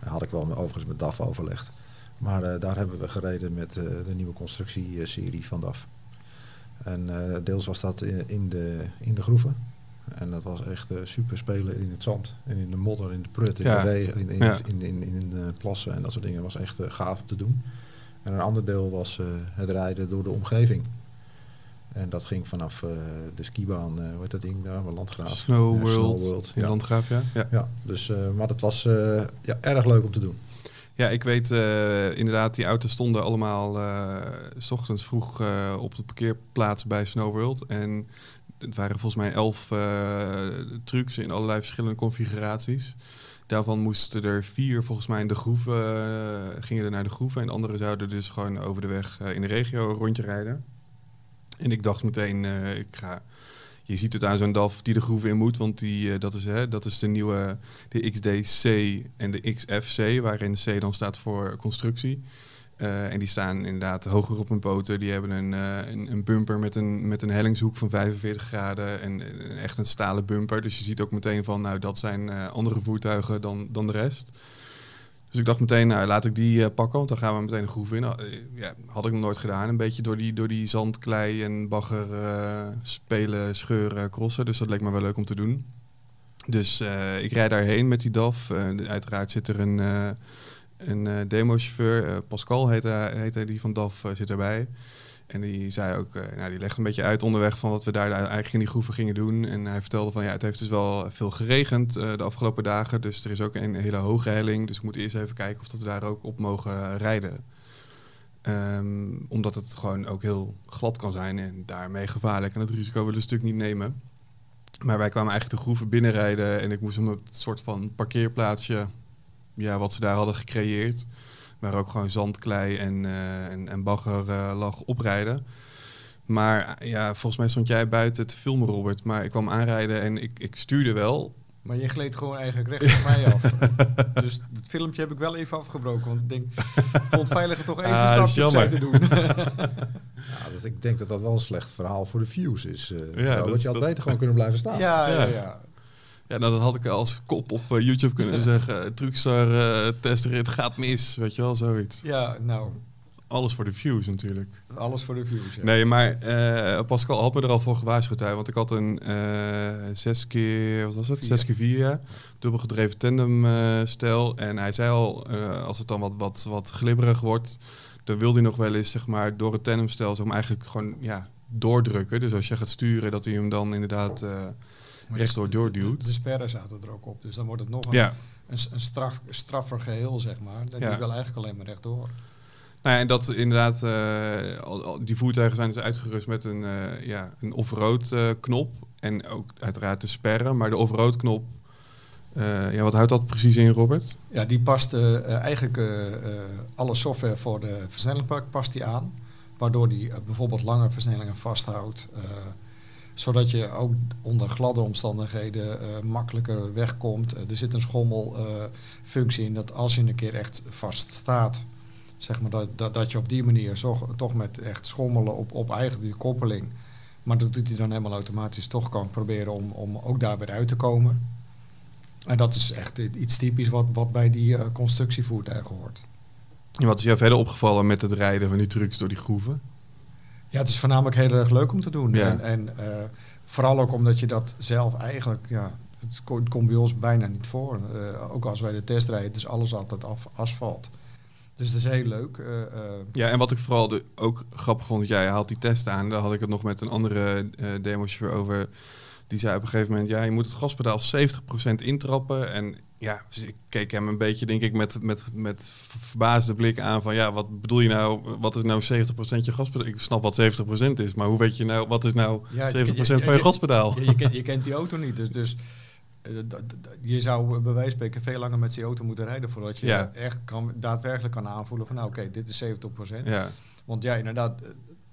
Dat had ik wel overigens met DAF overlegd. Maar daar hebben we gereden met de nieuwe constructieserie van DAF. En deels was dat in, in, de, in de groeven. En dat was echt eh, super spelen in het zand. En in de modder, in de prut, in Ja. de regen, in, in, Ja. in, in, in de plassen en dat soort dingen. was echt eh, gaaf om te doen. En een ander deel was eh, het rijden door de omgeving. En dat ging vanaf de skibaan, eh hoe heet dat ding daar, Landgraaf. Snow World, Snow World, in ja. Landgraaf, ja. ja. Ja, dus, maar dat was ja, erg leuk om te doen. Ja, ik weet inderdaad, die auto's stonden allemaal s ochtends vroeg op de parkeerplaats bij Snow World. En het waren volgens mij elf eh, trucks in allerlei verschillende configuraties. Daarvan moesten er vier volgens mij in de groeven, eh, gingen er naar de groeven. En de andere zouden dus gewoon over de weg eh, in de regio een rondje rijden. En ik dacht meteen, ik ga... Je ziet het aan zo'n DAF die de groeven in moet, want die, dat, is, hè, dat is de nieuwe de XDC en de XFC, waarin C dan staat voor constructie. Eh, en die staan inderdaad hoger op hun poten. Die hebben een, eh, een, bumper met een, met een hellingshoek van 45 graden en echt een stalen bumper. Dus je ziet ook meteen van, nou dat zijn eh, andere voertuigen dan, dan de rest. Dus ik dacht meteen, nou laat ik die pakken, want dan gaan we meteen de groef in. Ja, had ik nog nooit gedaan. Een beetje door die, door die zand, klei en bagger spelen, scheuren, crossen. Dus dat leek me wel leuk om te doen. Dus ik rijd daarheen met die DAF. Uiteraard zit er een, een eh, demochauffeur, eh, Pascal heet hij, die van DAF, eh, zit erbij. En die zei ook, nou, die legde een beetje uit onderweg van wat we daar eigenlijk in die groeven gingen doen. En hij vertelde van, ja, het heeft dus wel veel geregend de afgelopen dagen. Dus er is ook een hele hoge helling. Dus we moeten eerst even kijken of dat we daar ook op mogen rijden. Ehm, omdat het gewoon ook heel glad kan zijn en daarmee gevaarlijk. En dat risico willen we een stuk niet nemen. Maar wij kwamen eigenlijk de groeven binnenrijden en ik moest hem op het soort van parkeerplaatsje, ja, wat ze daar hadden gecreëerd, waar ook gewoon zand, klei en, eh, en, en bagger eh, lag, oprijden. Maar ja, volgens mij stond jij buiten te filmen, Robert. Maar ik kwam aanrijden en ik, ik stuurde wel. Maar je gleed gewoon eigenlijk recht op mij af. *laughs* dus het filmpje heb ik wel even afgebroken. Want ik denk, ik *laughs* vond het veiliger toch even Ah, een dat stapje opzij te doen. *laughs* Ja, dus ik denk dat dat wel een slecht verhaal voor de views is. eh Ja, ja, dat- want je had dat- beter gewoon kunnen blijven staan. ja, ja, Ja. Ja. Nou, dat had ik als kop op eh, YouTube kunnen zeggen. Truckstar eh testrit gaat mis, weet je wel, zoiets. Ja, nou, Alles voor de views natuurlijk. alles voor de views. Ja. Nee, maar eh, Pascal had me er al voor gewaarschuwd. Hè, want ik had een eh, zes keer, wat was het? Zes keer vier, ja. Dubbel gedreven tandem eh, stijl. En hij zei al, eh, als het dan wat, wat, wat glibberig wordt, dan wil hij nog wel eens, zeg maar, door het tandemstel, zeg maar, eigenlijk gewoon, ja, doordrukken. Dus als je gaat sturen, dat hij hem dan inderdaad eh, rechtdoor doorduwt. De, de sperren zaten er ook op. Dus dan wordt het nog een, Ja. een, een straf, straffer geheel, zeg maar. Dan Ja. die wil eigenlijk alleen maar rechtdoor. Nou ja, en dat inderdaad, eh, al- al- die voertuigen zijn dus uitgerust met een, eh, ja, een off-road eh, knop. En ook uiteraard de sperren. Maar de off-road knop, ja, wat houdt dat precies in, Robert? Ja, die past eigenlijk alle software voor de versnellingsbak past die aan. Waardoor die bijvoorbeeld lange versnellingen vasthoudt. Eh, zodat je ook onder gladde omstandigheden eh, makkelijker wegkomt. Eh, er zit een schommelfunctie in dat als je een keer echt vast staat, zeg maar dat, dat, dat je op die manier zo, toch met echt schommelen op, op eigen die koppeling. Maar dat doet hij dan helemaal automatisch toch kan proberen om, om ook daar weer uit te komen. En dat is echt iets typisch wat, wat bij die eh, constructievoertuigen hoort. En wat is jou verder opgevallen met het rijden van die trucks door die groeven? Ja, het is voornamelijk heel erg leuk om te doen. Ja. En, en eh, vooral ook omdat je dat zelf eigenlijk, ja, het ko- het komt bij ons bijna niet voor. Eh, ook als wij de test rijden, het is alles altijd af, asfalt. Dus dat is heel leuk. Eh, Ja, en wat ik vooral de, ook grappig vond, jij haalt die test aan. Daar had ik het nog met een andere demochauffeur over. Die zei op een gegeven moment, ja, je moet het gaspedaal 70% intrappen. En ja, dus ik keek hem een beetje, denk ik, met, met, met verbaasde blik aan van, ja, wat bedoel je nou, wat is nou 70% je gaspedaal? Ik snap wat 70% is, maar hoe weet je nou, wat is nou 70% Ja, je- je- van je gaspedaal? je, kent, je kent die auto niet, dus, dus eh, je zou bij wijze van spreken veel langer met die auto moeten rijden voordat je Ja. echt kan, daadwerkelijk kan aanvoelen van nou oké, dit is 70%. Ja, Want ja, inderdaad, eh,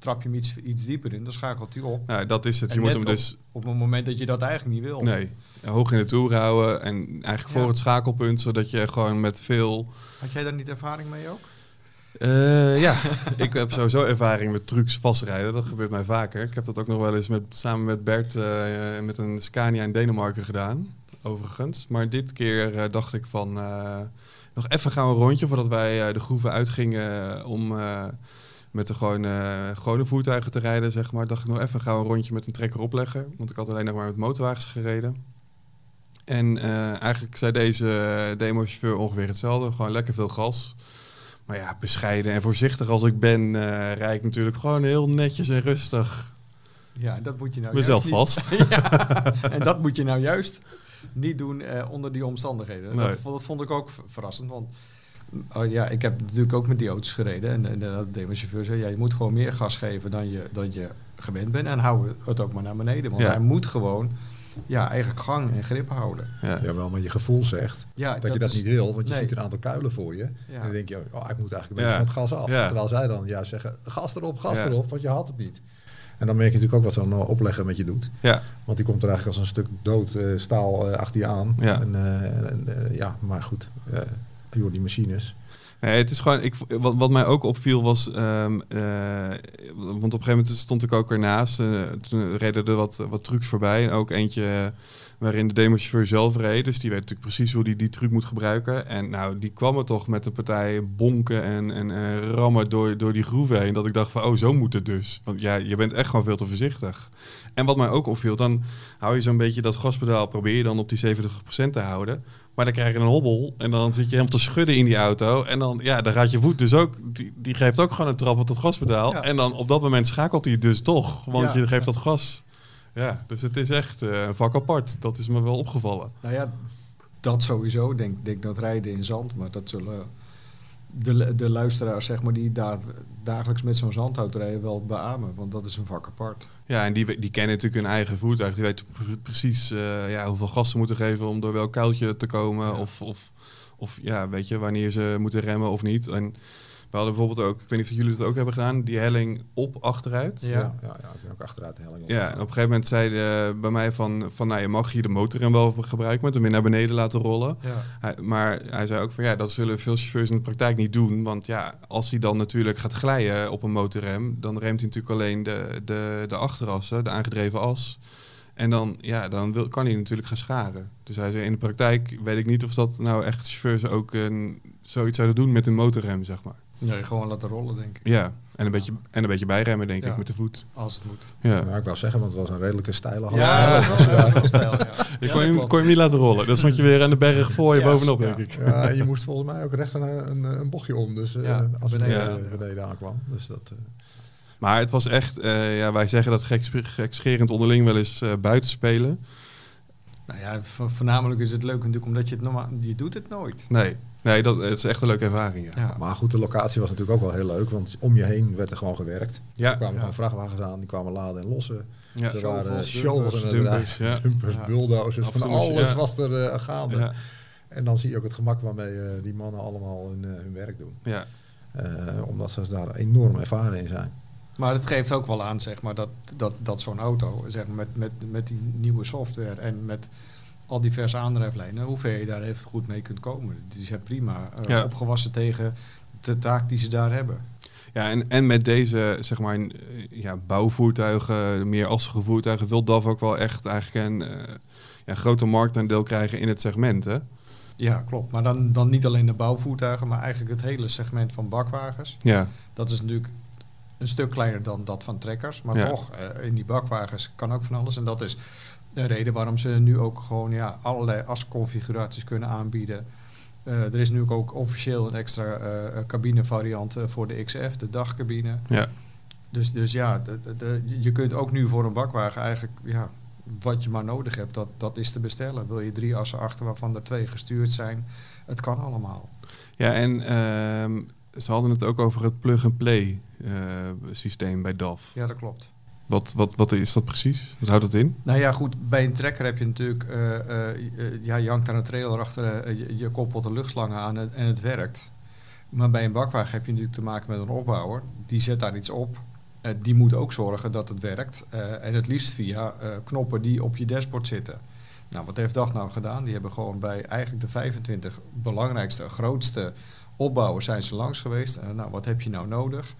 trap je hem iets, iets dieper in, dan schakelt hij op. nou, dat is het. Je moet hem dus Op het moment dat je dat eigenlijk niet wil. nee, hoog in de toer houden en eigenlijk voor het schakelpunt, zodat je gewoon met veel... Had jij daar niet ervaring mee ook? Eh, ja, *laughs* ik heb sowieso ervaring met trucs vastrijden. Dat gebeurt mij vaker. Ik heb dat ook nog wel eens met, samen met Bert eh, met een Scania in Denemarken gedaan, overigens. Maar dit keer eh, dacht ik van, nog even gaan we een rondje voordat wij de groeven uitgingen om met de gewoon, eh, gewone voertuigen te rijden, zeg maar. Dacht ik nog even gaan we een rondje met een trekker opleggen. Want ik had alleen nog maar met motorwagens gereden. En eh, eigenlijk zei deze demo-chauffeur ongeveer hetzelfde. Gewoon lekker veel gas. Maar ja, bescheiden en voorzichtig als ik ben, eh rijd ik natuurlijk gewoon heel netjes en rustig Ja, en dat moet je nou mezelf juist vast. niet- *laughs* ja, en dat moet je nou juist niet doen eh, onder die omstandigheden. Nee. Dat, vond- dat vond ik ook verrassend, want oh, ja, ik heb natuurlijk ook met die auto's gereden. En, en de demochauffeur zei, ja, je moet gewoon meer gas geven dan je, dan je gewend bent. En hou het ook maar naar beneden. Want Ja. hij moet gewoon ja, eigenlijk gang en grip houden. Ja. Jawel, maar je gevoel zegt Ja, dat, je dat is- niet wil, want je nee. ziet een aantal kuilen voor je. Ja. En dan denk je, oh, ik moet eigenlijk een beetje Ja. van het gas af. Ja. Terwijl zij dan juist zeggen, gas erop, gas Ja. erop, want je had het niet. En dan merk je natuurlijk ook wat zo'n eh, oplegger met je doet. Ja. Want die komt er eigenlijk als een stuk dood eh, staal eh, achter je aan. Ja. En, eh, en, ja, maar goed, eh joh, die machines. Nee, het is gewoon. Ik, wat, mij ook opviel was. ehm, eh, want op een gegeven moment stond ik ook ernaast. eh, toen reden er wat, wat trucs voorbij. En ook eentje eh, waarin de demochauffeur zelf reed. Dus die weet natuurlijk precies hoe hij die truc moet gebruiken. En nou, die kwam er toch met een partij bonken en, en rammen door, door die groeven heen. Dat ik dacht van, oh, zo moet het dus. Want ja, je bent echt gewoon veel te voorzichtig. En wat mij ook opviel, dan hou je zo'n beetje dat gaspedaal, probeer je dan op die 70% te houden. Maar dan krijg je een hobbel en dan zit je helemaal te schudden in die auto. En dan, ja, dan gaat je voet dus ook, die, die geeft ook gewoon een trap op dat gaspedaal. Ja. En dan op dat moment schakelt hij dus toch, want Ja. je geeft dat gas. Ja, dus het is echt eh, een vak apart. Dat is me wel opgevallen. Nou ja, dat sowieso. Ik denk, denk dat rijden in zand, maar dat zullen de, de luisteraars zeg maar, die daar dagelijks met zo'n zandauto rijden wel beamen. Want dat is een vak apart. Ja, en die, die kennen natuurlijk hun eigen voertuig. Die weten pre- precies eh, ja, hoeveel gas ze moeten geven om door welk kuiltje te komen. Ja. Of, of, of ja, weet je, wanneer ze moeten remmen of niet. En we hadden bijvoorbeeld ook, ik weet niet of jullie het ook hebben gedaan, die helling op achteruit. Ja. Ja, ja, ja, ik ben ook achteruit de helling op. Ja, en op een gegeven moment zei de, bij mij van, van nou, je mag hier de motorrem wel gebruiken met hem weer naar beneden laten rollen. Ja. Hij, maar hij zei ook van ja, dat zullen veel chauffeurs in de praktijk niet doen. Want ja, als hij dan natuurlijk gaat glijden op een motorrem, dan remt hij natuurlijk alleen de, de, de achterassen, de aangedreven as. En dan, ja, dan wil, kan hij natuurlijk gaan scharen. Dus hij zei in de praktijk weet ik niet of dat nou echt chauffeurs ook een, zoiets zouden doen met een motorrem, zeg maar. Nee, gewoon laten rollen, denk ik. Ja, en een beetje, en een beetje bijremmen denk Ja. ik met de voet. Als het moet. Ja. Ja, ik wou zeggen, want het was een redelijke stijle hand. Ja, dat was wel heel stijl. Ja. *laughs* Je Ja, kon, je, kon je hem niet laten rollen. Dan stond je weer aan de berg voor je Ja, bovenop, ja. denk ik. Ja, en *laughs* je moest volgens mij ook rechts een, een, een bochtje om. Dus eh, Ja, als je beneden beneden, aan, ja. beneden aankwam. Dus dat, eh, Maar het was echt, eh, ja, wij zeggen dat geks- gekscherend onderling wel eens eh, buiten spelen. Nou ja, vo- voornamelijk is het leuk natuurlijk omdat je het normaal... Je doet het nooit. Nee, nee dat, het is echt een leuke ervaring. Ja. Ja. Maar goed, de locatie was natuurlijk ook wel heel leuk. Want om je heen werd er gewoon gewerkt. Ja. Er kwamen Ja. gewoon vrachtwagens aan. Die kwamen laden en lossen. Ja. er waren Shovels, en dumpers, ja. dumpers, bulldozers. Van alles ja. was er eh, gaande. Ja. En dan zie je ook het gemak waarmee eh, die mannen allemaal hun, eh, hun werk doen. Ja. Eh, omdat ze daar enorm ervaren in zijn. Maar het geeft ook wel aan, zeg maar, dat, dat, dat zo'n auto, zeg maar, met, met, met die nieuwe software en met al diverse aandrijflijnen, hoe ver je daar even goed mee kunt komen. Die zijn prima eh, Ja. opgewassen tegen de taak die ze daar hebben. Ja, en, en met deze zeg maar, eh, ja, bouwvoertuigen, meer assige voertuigen, wil DAF ook wel echt eigenlijk een eh, ja, groter marktaandeel krijgen in het segment. Hè? Ja, klopt. Maar dan, dan niet alleen de bouwvoertuigen, maar eigenlijk het hele segment van bakwagens. Ja, Dat is natuurlijk een stuk kleiner dan dat van trekkers. Maar Ja. toch, in die bakwagens kan ook van alles. En dat is de reden waarom ze nu ook gewoon ja, allerlei asconfiguraties kunnen aanbieden. Eh, er is nu ook officieel een extra eh, cabinevariant eh, voor de XF, de dagcabine. ja. Dus, dus ja, de, de- de- je kunt ook nu voor een bakwagen eigenlijk, ja, wat je maar nodig hebt, dat, dat is te bestellen. Wil je drie assen achter waarvan er twee gestuurd zijn, het kan allemaal. ja en ehm, ze hadden het ook over het plug-and-play systeem bij DAF. Ja, dat klopt. Wat, wat, wat is dat precies? Wat houdt dat in? Nou ja, goed, bij een trekker heb je natuurlijk, eh, eh, ja, je hangt aan een trailer achter, je, koppelt de luchtslangen aan en, het werkt. Maar bij een bakwagen heb je natuurlijk te maken met een opbouwer, die zet daar iets op. Die moet ook zorgen dat het werkt. en het liefst via knoppen die op je dashboard zitten. Nou, wat heeft DAF nou gedaan? Die hebben gewoon bij eigenlijk de 25 belangrijkste, grootste opbouwers zijn ze langs geweest. Nou, wat heb je nou nodig?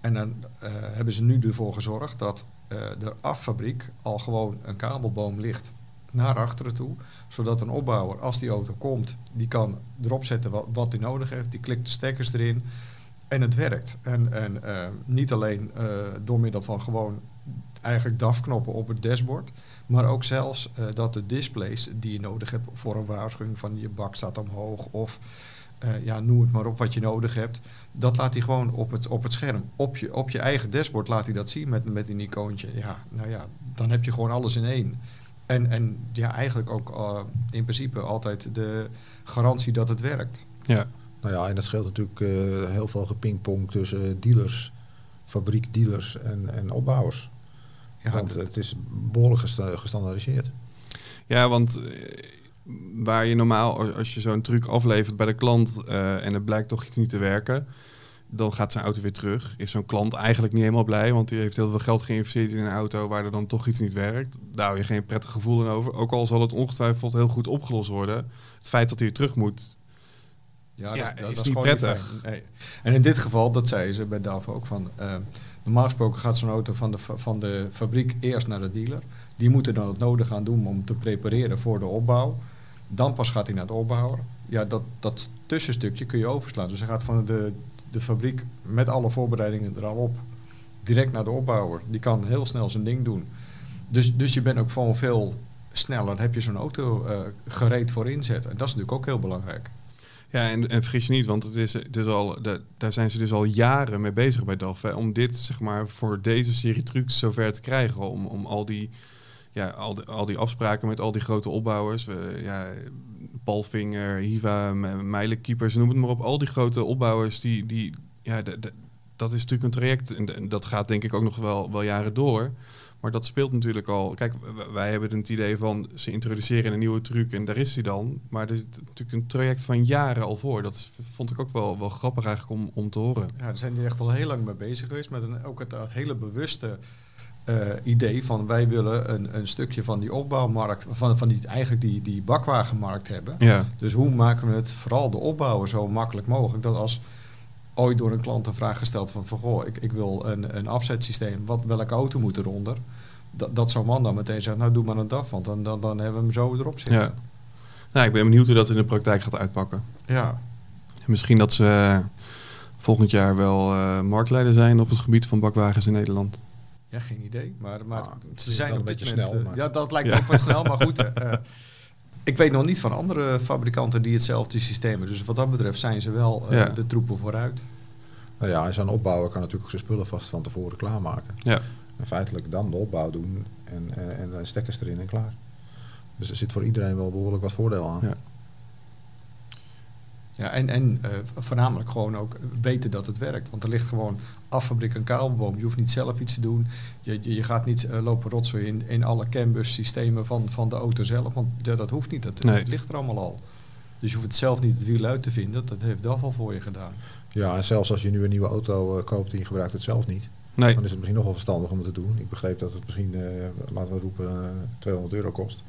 En dan eh, hebben ze nu ervoor gezorgd dat eh er affabriek al gewoon een kabelboom ligt. naar achteren toe. Zodat een opbouwer, als die auto komt, die kan erop zetten wat, hij nodig heeft. Die klikt de stekkers erin en het werkt. En, en eh, niet alleen door middel van gewoon eigenlijk DAF-knoppen op het dashboard. Maar ook zelfs dat de displays die je nodig hebt voor een waarschuwing van je bak staat omhoog of eh, ja, noem het maar op wat je nodig hebt. Dat laat hij gewoon op het, op het scherm. Op je, op je eigen dashboard laat hij dat zien met, met een icoontje. Ja, nou ja, dan heb je gewoon alles in één. En, en ja, eigenlijk ook eh, in principe altijd de garantie dat het werkt. Ja. Nou ja, en dat scheelt natuurlijk eh, heel veel gepingpong tussen dealers, fabriekdealers en, en opbouwers. Ja, Want het is behoorlijk gesta- gestandaardiseerd. Ja, want eh, waar je normaal, als je zo'n truc aflevert bij de klant eh, en het blijkt toch iets niet te werken, dan gaat zijn auto weer terug. Is zo'n klant eigenlijk niet helemaal blij, want die heeft heel veel geld geïnvesteerd in een auto waar er dan toch iets niet werkt. Daar hou je geen prettig gevoel aan over. Ook al zal het ongetwijfeld heel goed opgelost worden. Het feit dat hij weer terug moet, Ja, Ja, dat, dat is is niet gewoon prettig. Nee. En in dit geval, dat zei ze bij DAF ook, van, eh, normaal gesproken gaat zo'n auto van de, van de fabriek eerst naar de dealer. Die moeten dan het nodige aan doen om te prepareren voor de opbouw. Dan pas gaat hij naar de opbouwer. Ja, dat, dat tussenstukje kun je overslaan. Dus hij gaat van de, de fabriek met alle voorbereidingen er al op direct naar de opbouwer. Die kan heel snel zijn ding doen. Dus, dus je bent ook gewoon veel sneller. Heb je zo'n auto eh, gereed voor inzet. En dat is natuurlijk ook heel belangrijk. Ja, en, en vergis je niet, want het is, is al, da- daar zijn ze dus al jaren mee bezig bij DAF. Om dit, zeg maar, voor deze serie trucs zover te krijgen. Om, om al, die, ja, al, al die afspraken met al die grote opbouwers. We, ja, Hiva, Me- Meilenkeepers, noem het maar op. Al die grote opbouwers, die, die, ja, dat is natuurlijk een traject. En, dat gaat denk ik ook nog wel, wel jaren door. Maar dat speelt natuurlijk al. Kijk, wij hebben het idee van ze introduceren een nieuwe truc en daar is hij dan. Maar er zit natuurlijk een traject van jaren al voor. Dat is- vond ik ook wel, wel grappig eigenlijk om, om te horen. Ja, daar zijn die echt al heel lang mee bezig geweest. Met een, ook het, hele bewuste idee van wij willen een, een stukje van die opbouwmarkt, van, van die, eigenlijk die, die bakwagenmarkt hebben. Ja, Dus hoe maken we het vooral de opbouwen zo makkelijk mogelijk? Dat als ooit door een klant een vraag gesteld van, van goh, ik, ik wil een, een afzetsysteem, wat, welke auto moet eronder? Dat, dat zo'n man dan meteen zegt, nou doe maar een DAF, want dan, dan, dan hebben we hem zo erop zitten. ja. Nou, ik ben benieuwd hoe dat in de praktijk gaat uitpakken. ja. En misschien dat ze eh, volgend jaar wel eh, marktleider zijn op het gebied van bakwagens in Nederland. Ja, geen idee. Maar, maar Ah, ze zijn op een dit beetje moment... snel, eh, maar- Ja, dat lijkt me Ja. ook wel snel, maar goed. eh, eh, ik weet nog niet van andere fabrikanten die hetzelfde systeem hebben. Dus wat dat betreft zijn ze wel Ja. de troepen vooruit. Nou ja, en zo'n opbouwer kan natuurlijk ook zijn spullen vast van tevoren klaarmaken. Ja, En feitelijk dan de opbouw doen en, en, en dan stekkers erin en klaar. Dus er zit voor iedereen wel behoorlijk wat voordeel aan. Ja. Ja, en en eh, voornamelijk gewoon ook weten dat het werkt. Want er ligt gewoon affabriek een kabelboom. Je hoeft niet zelf iets te doen. Je, je, je gaat niet eh, lopen rotzooi in, in alle CAN-bus systemen van, van de auto zelf. Want ja, dat hoeft niet. Dat, Nee. Het ligt er allemaal al. Dus je hoeft het zelf niet het wiel uit te vinden. Dat heeft DAF al voor je gedaan. Ja, en zelfs als je nu een nieuwe auto eh, koopt en je gebruikt het zelf niet, nee. dan is het misschien nog wel verstandig om het te doen. Ik begreep dat het misschien, eh, laten we roepen, eh, 200 euro kost.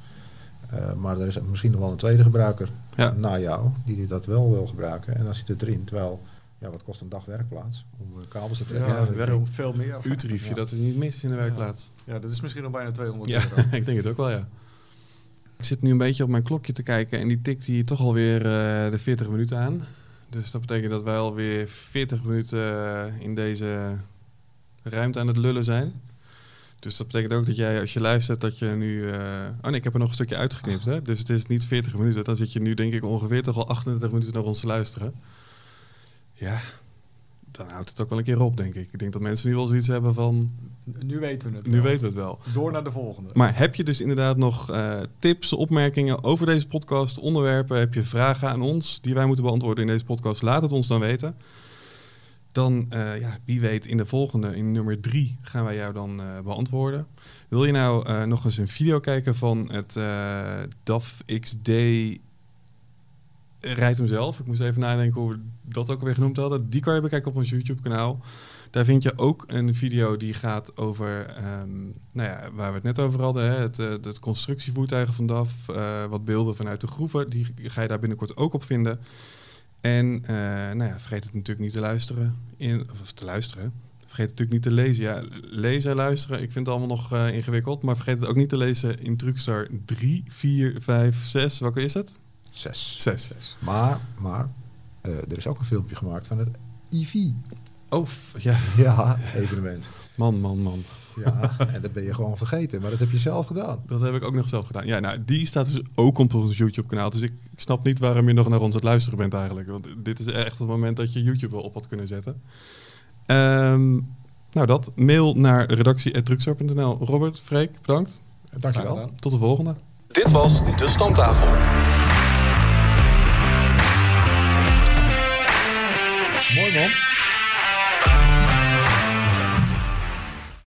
Eh, maar er is misschien nog wel een tweede gebruiker Ja. na jou die dat wel wil gebruiken. En dan zit het erin. Terwijl, ja, wat kost een dag werkplaats om eh, kabels te trekken? Ja, dat- werk- veel, veel meer. U-tariefje, Ja. dat is niet mis in de werkplaats. Ja, dat is misschien al bijna 200 Ja, euro. *laughs* ik denk het ook wel, ja. Ik zit nu een beetje op mijn klokje te kijken en die tikt hier toch alweer eh de 40 minuten aan. Dus dat betekent dat wij alweer 40 minuten in deze ruimte aan het lullen zijn. Dus dat betekent ook dat jij, als je luistert, dat je nu... eh, Oh nee, ik heb er nog een stukje uitgeknipt, hè. Dus het is niet 40 minuten. Dan zit je nu denk ik ongeveer toch al 28 minuten naar ons te luisteren. Ja, dan houdt het ook wel een keer op, denk ik. Ik denk dat mensen nu wel zoiets hebben van... Nu weten we het Nu wel. weten we het wel. Door naar de volgende. Maar heb je dus inderdaad nog eh, tips, opmerkingen over deze podcast, onderwerpen? Heb je vragen aan ons die wij moeten beantwoorden in deze podcast? Laat het ons dan weten. Dan, eh, ja, wie weet, in de volgende, in nummer drie, gaan wij jou dan eh, beantwoorden. Wil je nou eh, nog eens een video kijken van het DAF XD rijdt hem zelf? Ik moest even nadenken hoe we dat ook alweer genoemd hadden. Die kan je bekijken op ons YouTube-kanaal. Daar vind je ook een video die gaat over, ehm, nou ja, waar we het net over hadden, hè, het, het constructievoertuigen van DAF, wat beelden vanuit de groeven, die ga je daar binnenkort ook op vinden. En eh, nou ja, vergeet het natuurlijk niet te luisteren, in, of te luisteren, Vergeet natuurlijk niet te lezen. Ja, lezen en luisteren, ik vind het allemaal nog eh, ingewikkeld. Maar vergeet het ook niet te lezen in Truckstar 3, 4, 5, 6. Welke is het? Zes. 6. Maar, maar eh, er is ook een filmpje gemaakt van het EV. Oh, f- ja. Ja, evenement. Man, man, man. Ja, en dat ben je gewoon vergeten. Maar dat heb je zelf gedaan. Dat heb ik ook nog zelf gedaan. Ja, nou, die staat dus ook op ons YouTube-kanaal. Dus ik, ik snap niet waarom je nog naar ons aan het luisteren bent eigenlijk. Want dit is echt het moment dat je YouTube wel op had kunnen zetten. Ehm, nou, dat. Mail naar redactie.truckstar.nl. Robert, Freek, bedankt. Dankjewel. Tot de volgende. Dit was de Stamtafel. Mooi man.